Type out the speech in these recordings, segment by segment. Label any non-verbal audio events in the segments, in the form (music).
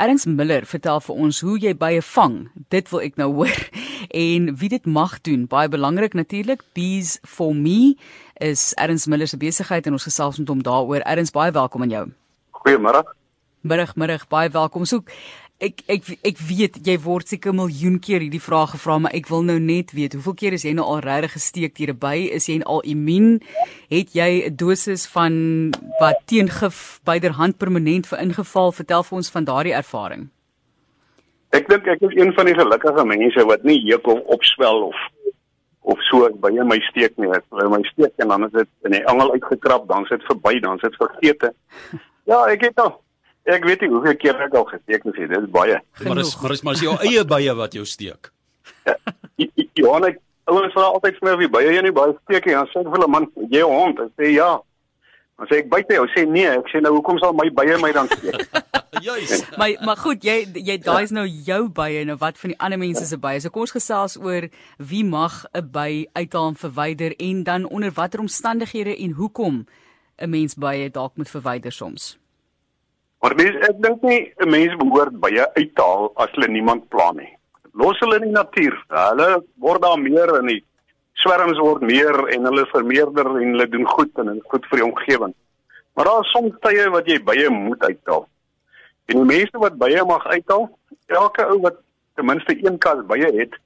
Erns Miller vertel vir ons hoe jy bye vang. Dit wil ek nou hoor. (laughs) En wie dit mag doen, baie belangrik natuurlik, Bees for me is Erns Miller se besigheid en ons gesels met hom daaroor. Erns, baie welkom aan jou. Goeiemôre. Middag, middag, baie welkom. So ek ek ek weet jy word seker miljoen keer hierdie vraag gevra, maar ek wil nou net weet, hoeveel keer is jy nou al regtig gesteek deur 'n by? Is jy al immuun? Het jy 'n dosis van wat teengif byderhand permanent vir ingeval? Vertel vir ons van daardie ervaring. Ek dink ek is een van die gelukkige mense wat nie hekel opswel of of so by my steek nie. By my steek en dan is dit in die angel uitgekrap, dan sit verby, dan sit vergete. (laughs) Ja, ek het al Ek weet nie hoeveel keer ek al gesteek het, dit is baie. Maar is maar is maar is jou eie bye wat jou steek. Johan, ek ouens vra altyd vir my of jy bye jy nie baie steek nie. Dan sê hulle man, jy hond, ek sê ja. Dan sê ek buite jou sê nee, ek sê nou hoekom sal my bye my dan steek? (laughs) Juis. maar maar goed, jy jy daai is nou jou bye nou wat van die ander mense se bye. So kom ons gesels oor wie mag 'n by uithaal en verwyder en dan onder watter omstandighede en hoekom 'n mens bye dalk moet verwyder soms. Maar mens ek dink nie 'n mens behoort baie uithaal as hulle niemand pla nie. Los hulle in die natuur. Hulle word daar meer in die swerms word meer en hulle vermeerder en hulle doen goed en is goed vir die omgewing. Maar daar is soms tye wat jy baie moet uithaal. En die mense wat baie mag uithaal, elke ou wat ten minste een kas baie het,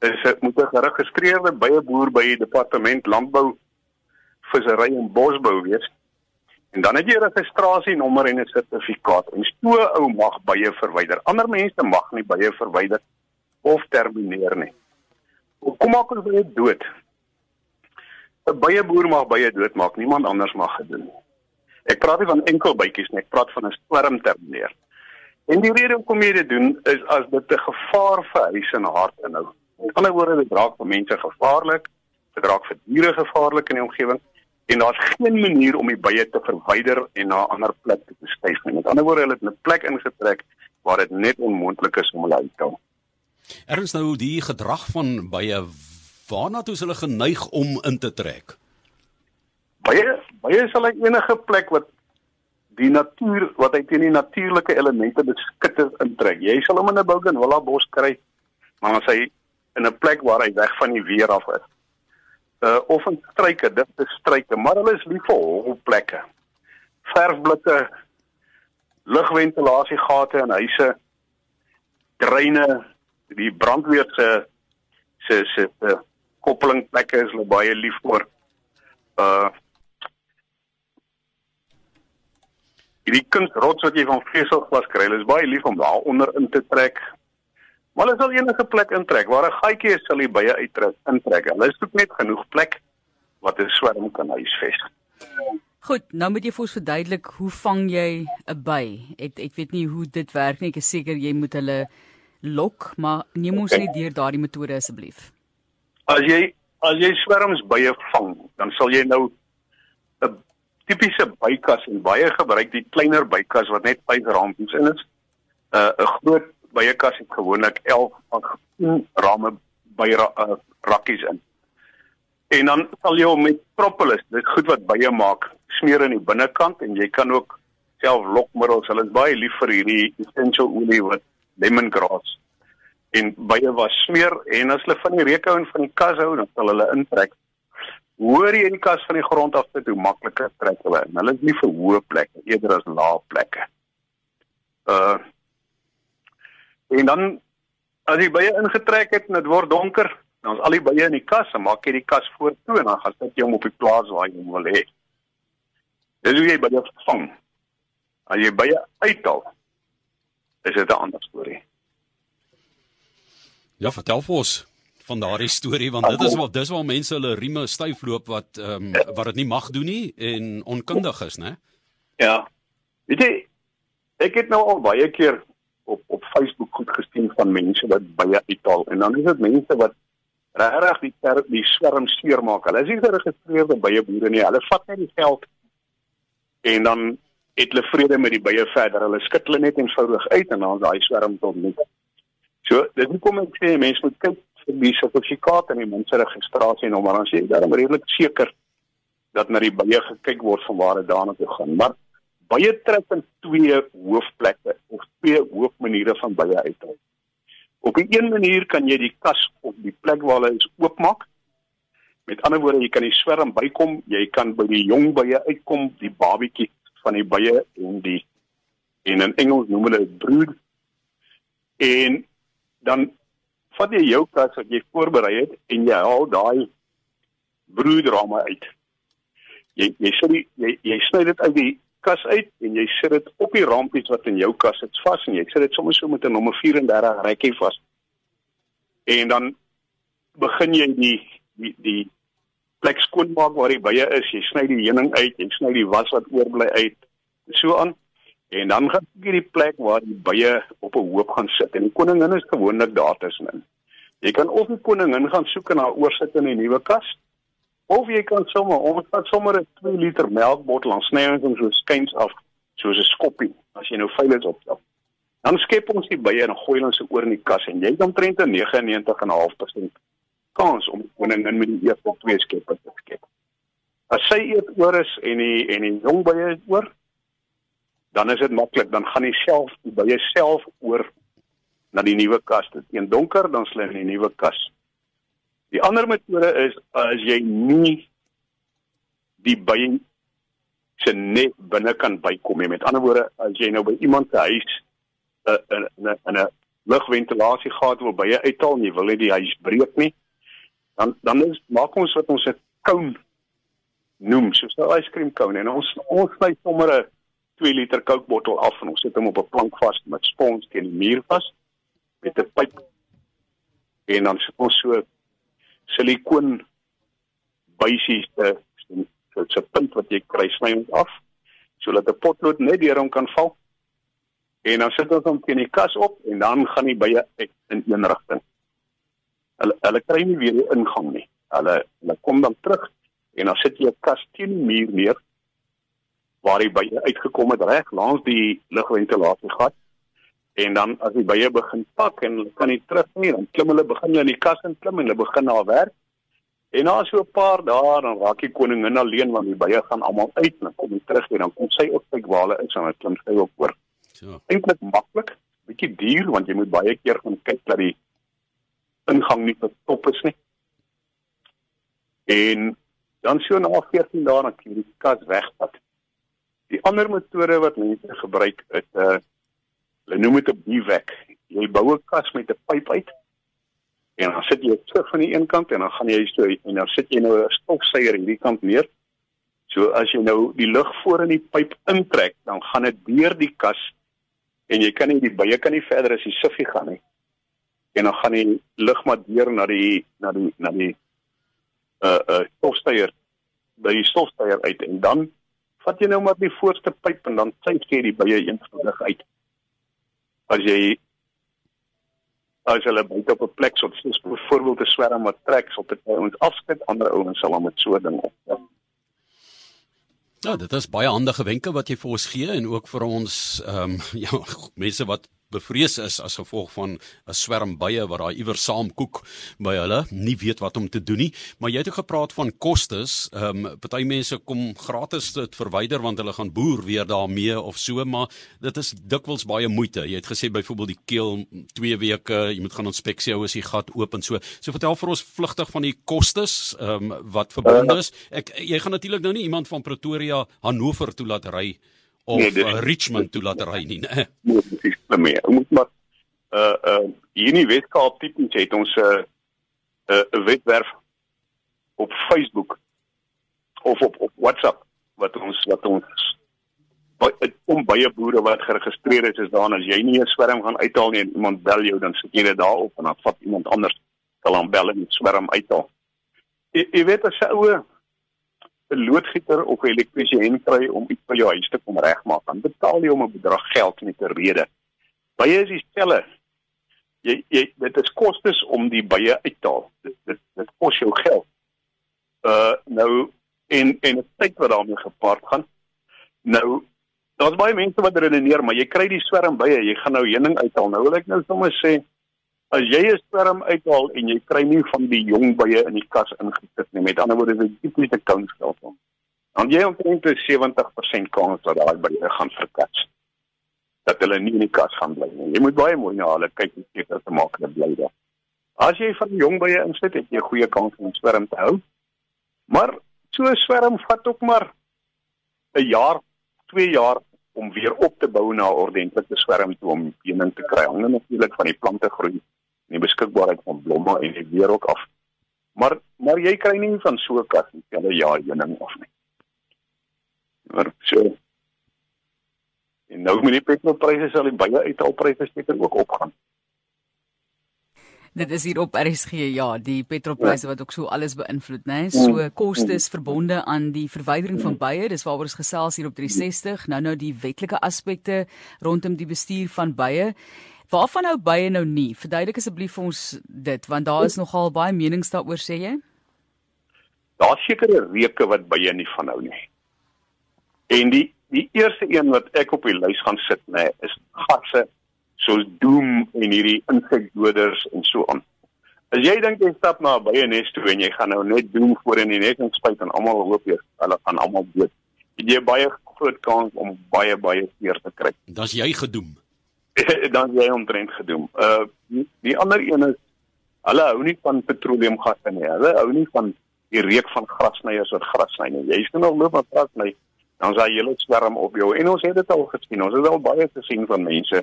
is moet 'n geregistreerde baie boer by die departement landbou, vissery en bosbou wees. En dan het jy 'n registrasienommer en 'n sertifikaat. En so ou mag baie verwyder. Ander mense mag nie baie verwyder of termineer nie. Kom maak ons dit dood. 'n Baie boer mag baie doodmaak, niemand anders mag dit doen nie. Ek praat nie van enkel bytjies nie, ek praat van 'n sperm termineer. En die rede hoekom jy dit doen is as dit 'n gevaar vir huis en hart inhou. Met ander woorde, dit raak vir mense gevaarlik, dit raak vir diere gevaarlik in die omgewing en daar's geen manier om die bye te verwyder en na 'n ander plek te verskuif nie. Met ander woorde, hulle het 'n plek ingetrek waar dit net onmoontlik is om hulle uit te haal. Erns nou die gedrag van bye waarna toe hulle geneig om in te trek? Bye bye is hulle enige plek wat die natuur wat hy teen die natuurlike elemente beskik is intrek. Jy sal hom in 'n bougainvillea bos kry, maar as hy in 'n plek waar hy weg van die weer af is uh of 'n struike, dit is struike, maar hulle is lief vir holplekke. Verfblikke, lugventilasiegate in huise, dreine, die brandweer se se se, se koppelingplekke is hulle baie lief vir. Uh Die kunsrots wat jy van veselglas kry, is baie lief om daar onder in te trek. Maar hulle sal enige plek intrek waar 'n gaatjie is sal die bye uittrek intrek. Hulle soek net genoeg plek wat 'n swerm kan huisves. Goed, nou moet jy vir ons verduidelik hoe vang jy 'n by? Ek ek weet nie hoe dit werk nie. Ek is seker jy moet hulle lok, maar neem ons net deur daardie metode asseblief. As jy as jy swerms bye vang, dan sal jy nou 'n tipiese bykas en baie gebruik die kleiner bykas wat net 5 rampies in is. 'n uh, 'n groot by 'n kas het gewoonlik 11 van 10 rame by uh, rakkies in. En dan sal jy hom met propolis, dit goed wat bye maak, smeer in die binnekant en jy kan ook self lokmiddels, hulle is baie lief vir hierdie essential olie wat lemongrass en bye was smeer en as hulle van die reuke hou en van die kas hou, dan sal hulle intrek. Hoor jy in die kas van die grond af dit hoe makliker trek hulle in. Hulle is nie vir hoë plekke eerder as lae plekke. Uh En dan as jy bye ingetrek het en dit word donker, dan is al die bye in die kas, dan maak jy die kas voor toe en dan gaan sit jy hom op die plaas waar jy hom wil hê. Dis hoe jy bye vang. As jy bye uithaal, is dit 'n ander storie. Ja, vertel vir ons van daardie storie want dit is wat dis waar mense hulle rieme styf loop wat ehm um, wat dit nie mag doen nie en onkundig is, né? Ja. Weet jy, ek het nou al baie keer op op Facebook gestuur van mense wat baie uithaal en dan is dit mense wat regtig die ter, die swerm seer maak. Hulle is nie geregistreerde baie boere nie. Hulle vat net die geld en dan het hulle vrede met die baie verder. Hulle skit hulle net eenvoudig uit en dan daai swerm tot nie. So, dit kom ek sê mense moet kyk vir die sertifikaat en die mense registrasie nommer dan sê jy dan redelik seker dat na die baie gekyk word van waar dit daarna toe gaan. Maar Bye trek in twee hoofplekke of twee hoofmaniere van bye uithaal. Op 'n een manier kan jy die kas op die plek waar hulle is oopmaak. Met ander woorde, jy kan die swerm bykom, jy kan by die jong bye uitkom, die babietjie van die bye en die en in Engels noem hulle brood. En dan vat jy jou kas wat jy voorberei het en jy haal daai broedrame uit. Jy jy sê jy jy sny dit uit die kas uit en jy sit dit op die rampies wat in jou kas sit vas en jy sit dit sommer so met 'n nommer 34 rekkie vas. En dan begin jy die die die plek skoonmaak waar die bye is. Jy sny die heuning uit, jy sny die was wat oorbly uit. So aan. En dan gaan jy die plek waar die bye op 'n hoop gaan sit. En die koningin is gewoonlik daar tussenin. Jy kan of die koningin gaan soek en haar oorsit in die nuwe kas Of jy kan sommer, ons vat sommer 'n 2 liter melkbottel en sny ons hom so skuins af soos 'n skoppie as jy nou veilig opstel. Dan skep ons die bye en gooi hulle so oor in die kas en jy het omtrent 'n 99.5% kans om koningin met die eerste twee skeppe te skep. As sy eet oor is en die en die jong bye is oor, dan is dit maklik, dan gaan hy self die bye self oor na die nuwe kas. Dit een donker, dan sal hy in die nuwe kas. Die ander metode is as jy nie die by se net binne kan bykom nie. Met ander woorde, as jy nou by iemand se huis uh, 'n 'n 'n lugventilasie gehad wil by jy uithaal en jy wil nie die huis breek nie, dan dan is maak ons wat ons 'n cone noem, soos 'n yskrem cone en ons ons sny sommer 'n 2 liter Coke bottel af en ons sit hom op 'n plank vas met spons teen die muur vas met 'n pyp en dan sit ons so silikoon buisies te so 'n punt wat jy kry sny ons af sodat 'n potlood net deur hom kan val. En dan sit ons hom teen die kas op en dan gaan die bye uit in een rigting. Hulle hulle kry nie weer die ingang nie. Hulle hulle kom dan terug en dan sit jy 'n kas teen die muur neer waar die bye uitgekom het reg langs die lugventilasie gat. En dan as die bye begin pak en hulle kan nie terug nie, dan klim hulle begin hulle in die kas en klim en hulle begin na werk. En na so 'n paar dae dan raak die koningin alleen want die bye gaan almal uit en kom nie terug nie. Dan kom sy op kyk waar hulle is en hulle klim sy op oor. So. Eintlik maklik, bietjie duur want jy moet baie keer gaan kyk dat die ingang nie verstop is nie. En dan so na 14 dae dan kan jy die kas wegvat. Die ander metode wat mense gebruik is 'n uh, Hulle noem dit 'n bivak. Jy bou 'n kas met 'n pyp uit. En dan sit jy terug van die een kant en dan gaan jy so en dan sit jy nou 'n stofsuier hierdie kant neer. So as jy nou die lug voor in die pyp intrek, dan gaan dit deur die kas en jy kan nie die bye kan nie verder as die siffie gaan nie. En dan gaan die lug maar deur na die na die na die uh uh stofsuier by die stofsuier uit en dan vat jy nou maar die voorste pyp en dan sny jy die bye eenvoudig uit as jy as hulle buite op 'n plek so soos byvoorbeeld 'n swerm wat trek op dit ons afskud ander ouens sal hom met so 'n ding op. Ja, dit is baie handige wenke wat jy vir ons gee en ook vir ons ehm um, (laughs) ja, mense wat bevrees is as gevolg van 'n swerm bye wat daar iewers saam koek by hulle, nie weet wat om te doen nie. Maar jy het ook gepraat van kostes. Ehm um, party mense kom gratis dit verwyder want hulle gaan boer weer daarmee of so, maar dit is dikwels baie moeite. Jy het gesê byvoorbeeld die keel 2 weke, jy moet gaan inspeksie hou as die gat oop en so. So vertel vir ons vlugtig van die kostes ehm um, wat verbonde is. Ek jy gaan natuurlik nou nie iemand van Pretoria Hannover toe laat ry of nee, uh, Richmond toe laat ry nie, né? Nee, presies, nee. Ons moet maar uh uh hier in die Weskaap tipies het ons 'n uh, 'n uh, webwerf op Facebook of op op WhatsApp wat ons wat ons om baie boere wat geregistreer is is daar en as jy nie 'n swerm gaan uithaal nie en iemand bel jou dan sit jy dit daarop en dan vat iemand anders sal hom bel en die swerm uithaal. Jy, jy weet as 'n ou 'n loodgieter of 'n elektriesien kry om iets by jou huis te kom regmaak, dan betaal jy hom 'n bedrag geld met 'n rede. Bye is dieselfde. Jy jy dit is kostes om die bye uit te haal. Dit dit dit kos jou geld. Uh nou en en 'n tyd wat daarmee gepaard gaan. Nou daar's baie mense wat redeneer, maar jy kry die swerm bye, jy gaan nou heuning uithaal. Nou wil ek nou sommer sê as jy 'n sperm uithaal en jy kry nie van die jong bye in die kas ingesit nie met ander woorde is dit tipiese kounstelsel dan jy omtrent 'n 70% kans dat daai bye gaan verkats. Dat hulle nie in die kas gaan bly nie. Jy moet baie mooi na hulle kyk en seker te maak dat bly daar. As jy van jong bye insit, het jy 'n goeie kans om 'n swerm te hou. Maar so 'n swerm vat ook maar 'n jaar, 2 jaar om weer op te bou na 'n ordentlike swerm toe om heuning te kry. Hang natuurlik van die plante groei en die beskikbaarheid van blomme en die weer ook af. Maar maar jy kry nie van so 'n kas nie, hulle jaar heuning af nie. Maar so En nou met die petrolpryse sal die baie uithalpryse seker ook opgaan. Dit is hier op RSG ja, die petrolpryse ja. wat ook so alles beïnvloed, né? Nee? So mm. kostes verbonde aan die verwydering van bye, dis waaroor ons gesels hier op 360. Nou nou die wetlike aspekte rondom die bestuur van bye. Waarvan hou bye nou nie? Verduidelik asseblief vir ons dit, want daar is nogal baie menings daaroor sê jy. Daar's sekere reuke wat bye nie van hou nie. En die die eerste een wat ek op die lys gaan sit, nê, nee, is gasse soos doom en hierdie insekdoders en so aan. As jy dink jy stap na 'n baie nes toe en jy gaan nou net doom voor in die net en spuit en almal hoop jy hulle gaan almal dood. Jy baie groot kans om baie baie seer te kry. Dan's jy gedoem. (laughs) Dan jy omtrent gedoem. Uh die, ander een is hulle hou nie van petroleumgasse nie. Hulle hou nie van die reuk van grasnyers wat gras sny nie. Jy sien nog loop met gras sny dan sal jy hele swerm op jou. En ons het dit al gesien. Ons het al baie gesien van mense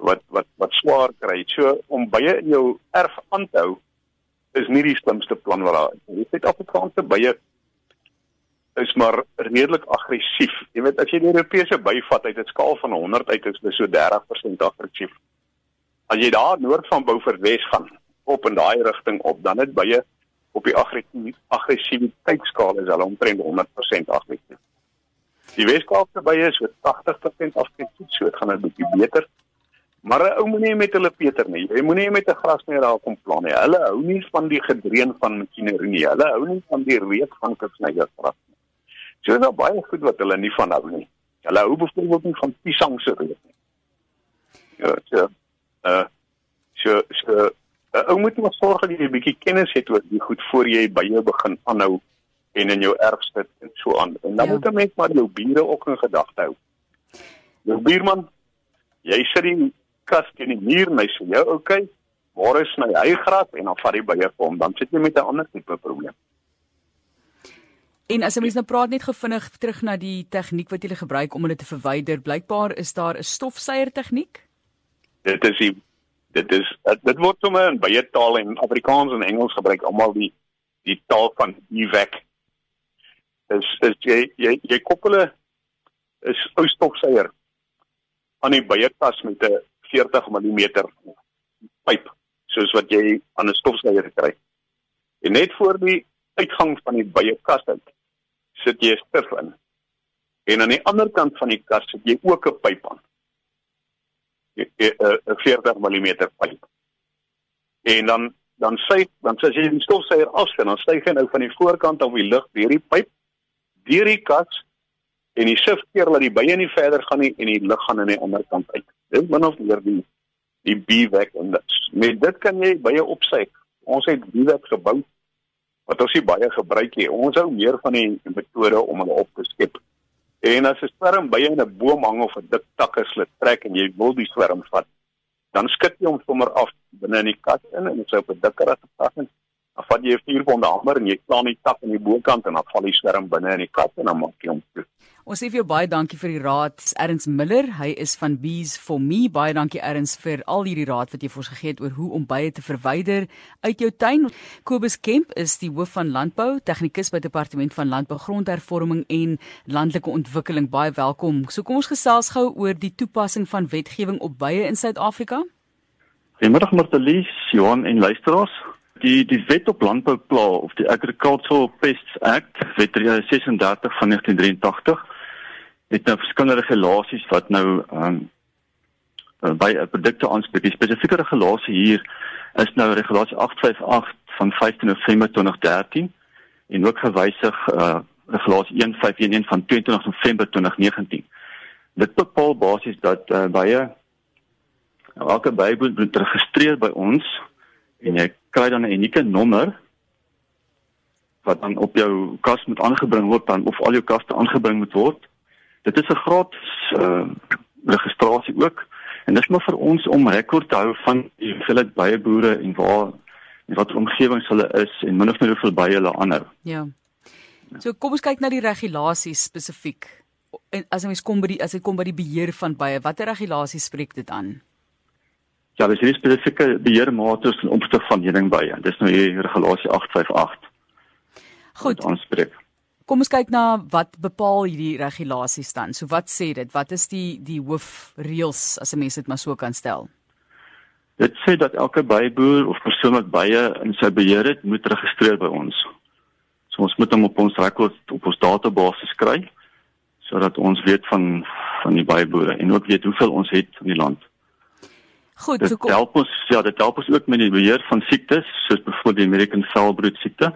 wat wat wat swaar kry. So om baie in jou erf aan te hou is nie die slimste plan wat daar is. Jy weet Afrikaanse baie is maar redelik aggressief. Jy weet as jy die Europese byvat uit 'n skaal van 100 uit is dit so 30% aggressief. As jy daar noord van Beaufort gaan op in daai rigting op, dan het baie op die aggressiwiteitsskaal is hulle omtrent 100% aggressief. Die Weskaapse bye is so 80% aggressief, so dit gaan 'n bietjie beter. Maar 'n ou moenie met hulle Peter nie. Jy moenie met 'n grasmeer daar kom plan nie. Hulle hou nie van die gedreun van masjinerie nie. Hulle hou nie van die reuk van kunsnygers nie. So is daar baie goed wat hulle nie van hou nie. Hulle hou byvoorbeeld nie van piesang se reuk nie. Ja, so uh so so uh, ou moet maar sorg dat jy 'n bietjie kennis het oor die goed voor jy by jou begin aanhou en in jou erf sit en so aan. En dan ja. moet 'n mens maar jou bure ook in gedagte hou. Jou buurman, jy sit die kas teen die muur en hy sê jou okay, môre sny hy gras en dan vat hy by jou kom, dan sit jy met 'n ander tipe probleem. En as jy mens nou praat net gevinnig terug na die tegniek wat jy gebruik om hulle te verwyder, blykbaar is daar 'n stofsuier tegniek. Dit is die dit is dit word sommer in baie tale en Afrikaans en Engels gebruik almal die die taal van evac. Is is jy jy jy koppel 'n ou stofsuier aan die byekas met 'n 40 mm pyp soos wat jy aan 'n stofsuier kry. En net voor die uitgang van die byekas uit sit jy 'n stif in. En aan die ander kant van die kas sit jy ook 'n pyp aan. 'n 40 mm pyp. En dan dan sê dan sê jy die stofsuier afsien, dan styg hy nou van die voorkant af die lug deur die pyp deur die kas en die sif keer dat die bye nie verder gaan nie en die lug gaan aan die ander kant uit. Dit min of meer die die biwek en dit. Met dit kan jy baie opsy. Ons het biwek gebou wat ons nie baie gebruik nie. Ons hou meer van die metode om hulle op te skep. En as 'n swerm bye in 'n boom hang of 'n dik takke slit trek en jy wil die swerm vat, dan skud jy hom sommer af binne in die kas in en dit sou op 'n dikker as 'n takke dan vat jy 'n vuurbonde hamer en jy slaan die tak aan die bokant en dan val die swerm binne in die kat en dan maak jy hom toe. Ons sê vir jou baie dankie vir die raad. Erns Miller, hy is van Bees for Me. Baie dankie Erns vir al hierdie raad wat jy vir ons gegee het oor hoe om bye te verwyder uit jou tuin. Kobus Kemp is die hoof van landbou, tegnikus by Departement van Landbou, Grondhervorming en Landelike Ontwikkeling. Baie welkom. So kom ons gesels gou oor die toepassing van wetgewing op bye in Suid-Afrika. Goeiemiddag Martelies, Johan en luisteraars die die wet op landbou pla of die Agricultural Pests Act wet 36 van 1983 het nou verskillende regulasies wat nou um, by produkte aanspreek. Die spesifieke regulasie hier is nou regulasie 858 van 15 November 2013 en ook gewysig uh, regulasie 1511 van 22 November 2019. Dit bepaal basies dat uh, baie elke byboer moet registreer by ons, en jy kry dan 'n unieke nommer wat dan op jou kas moet aangebring word dan of al jou kaste aangebring moet word. Dit is 'n gratis uh, registrasie ook en dis maar vir ons om rekord te hou van die hoeveelheid baie boere en waar en wat omgewings hulle is en min of meer hoeveel baie hulle aanhou. Ja. So kom ons kyk na die regulasies spesifiek. En as ons kom by die as dit kom by die beheer van baie, watter regulasies spreek dit aan? Ja, dis hierdie spesifieke beheermaatreëls in opsig van heuningbye. Dis nou hier regulasie 858. Goed. Aanspreek. Kom ons kyk na wat bepaal hierdie regulasies dan. So wat sê dit? Wat is die die hoofreëls as 'n mens dit maar so kan stel? Dit sê dat elke byboer of persoon wat bye in sy beheer het, moet registreer by ons. So ons moet hom op ons rekord op ons database skryf sodat ons weet van van die byboere en ook weet hoeveel ons het in die land. Goed, dit so kom help ons ja, dit help ons ook met die beheer van siektes soos byvoorbeeld die American Foulbrood siekte.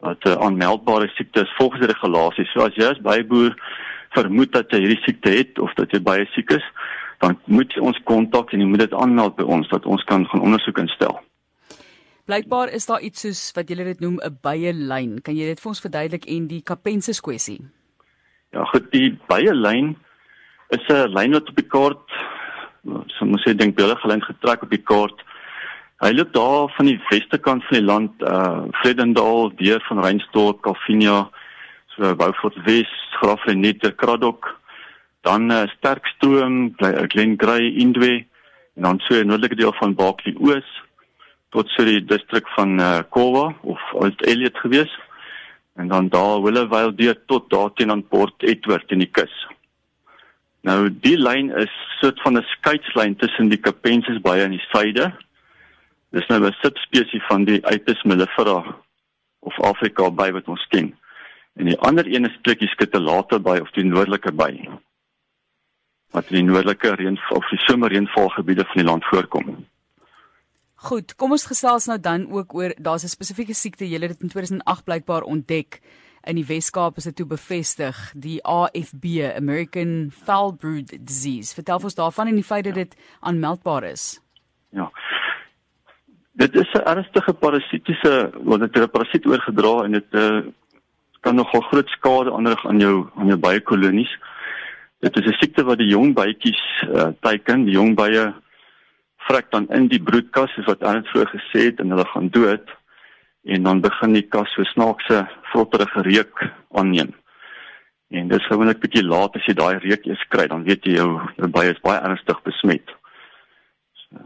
Wat 'n uh, aanmeldbare siekte is volgens die regulasies. So as jy as byboer vermoed dat jy hierdie siekte het of dat jy baie siek is, dan moet jy ons kontak en jy moet dit aanmeld by ons dat ons kan gaan ondersoek instel. Blykbaar is daar iets soos wat julle dit noem 'n bye lyn. Kan jy dit vir ons verduidelik en die kapensis kwessie? Ja, goed, die bye lyn is 'n lyn wat op die kaart so moet sê dink hulle gelyn getrek op die kaart. Hy loop daar van die weste kant van die land, uh Vredendal, deur van Reinstorp, Calvinia, so Beaufort Wes, Graafrenet, Kraddock, dan uh, sterk stroom, Glengrey, Indwe en dan so 'n noordelike deel van Barkley Oos tot so die distrik van uh, Kowa of Old Elliot gewees. En dan daar Willowvale deur tot daar teen aan Port Edward in die kus. Nou die lyn is soort van 'n skeidslyn tussen die Capensis baie aan die suide. Dis nou 'n subspesie van die Apis mellifera of Afrika by wat ons ken. En die ander een is plekkie skittelate by of die noordelike by. Wat in die noordelike reënval of die somerreënvalgebiede van die land voorkom. Goed, kom ons gesels nou dan ook oor daar's 'n spesifieke siekte, julle het dit in 2008 blykbaar ontdek in die Wes-Kaap is dit toe bevestig, die AFB, American Foul Brood Disease. Vertel ons daarvan en die feit dat dit aanmeldbaar is. Ja. Dit is 'n ernstige parasitiese wat dit 'n parasiet oorgedra en dit uh, kan nogal groot skade aanrig aan jou aan jou baie kolonies. Dit is 'n siekte wat die jong bytjies uh, teiken, die jong bye vrek dan in die broedkas soos wat anders vroeër gesê het en hulle gaan dood en dan begin die kas so snaakse vrotterige reuk aanneem. En dis gewoonlik bietjie laat as jy daai reuk eers kry, dan weet jy jou jou baie is baie ernstig besmet. So.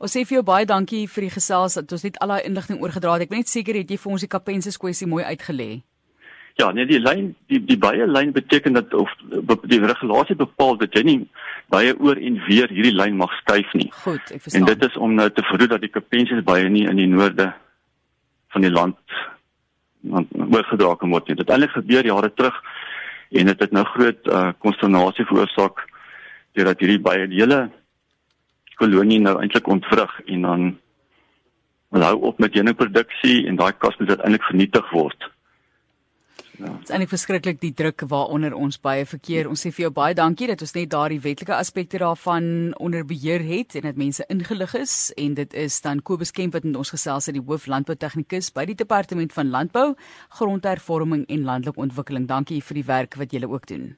Ons sê vir jou baie dankie vir die gesels dat ons net al daai inligting oorgedra het. Ek ben net seker het jy vir ons die kapensis kwessie mooi uitgelê. Ja, nee die lyn die die baie lyn beteken dat of die regulasie bepaal dat jy nie baie oor en weer hierdie lyn mag skuif nie. Goed, ek verstaan. En dit is om nou te verhoed dat die kapensies baie nie in die noorde van die land oorgedra kan word nie. Dit het eintlik gebeur jare terug en dit het nou groot uh, konsternasie veroorsaak deurdat hierdie baie die hele kolonie nou eintlik ontwrig en dan hou op met heuningproduksie en daai kas moet uiteindelik vernietig word. Ja. Dit is eintlik verskriklik die druk waaronder ons baie verkeer. Ons sê vir jou baie dankie dat ons net daardie wetlike aspekte daarvan onder beheer het en dat mense ingelig is en dit is dan Kobus Kemp wat met ons gesels het die hoof landboutegnikus by die departement van landbou, grondhervorming en landelike ontwikkeling. Dankie vir die werk wat julle ook doen.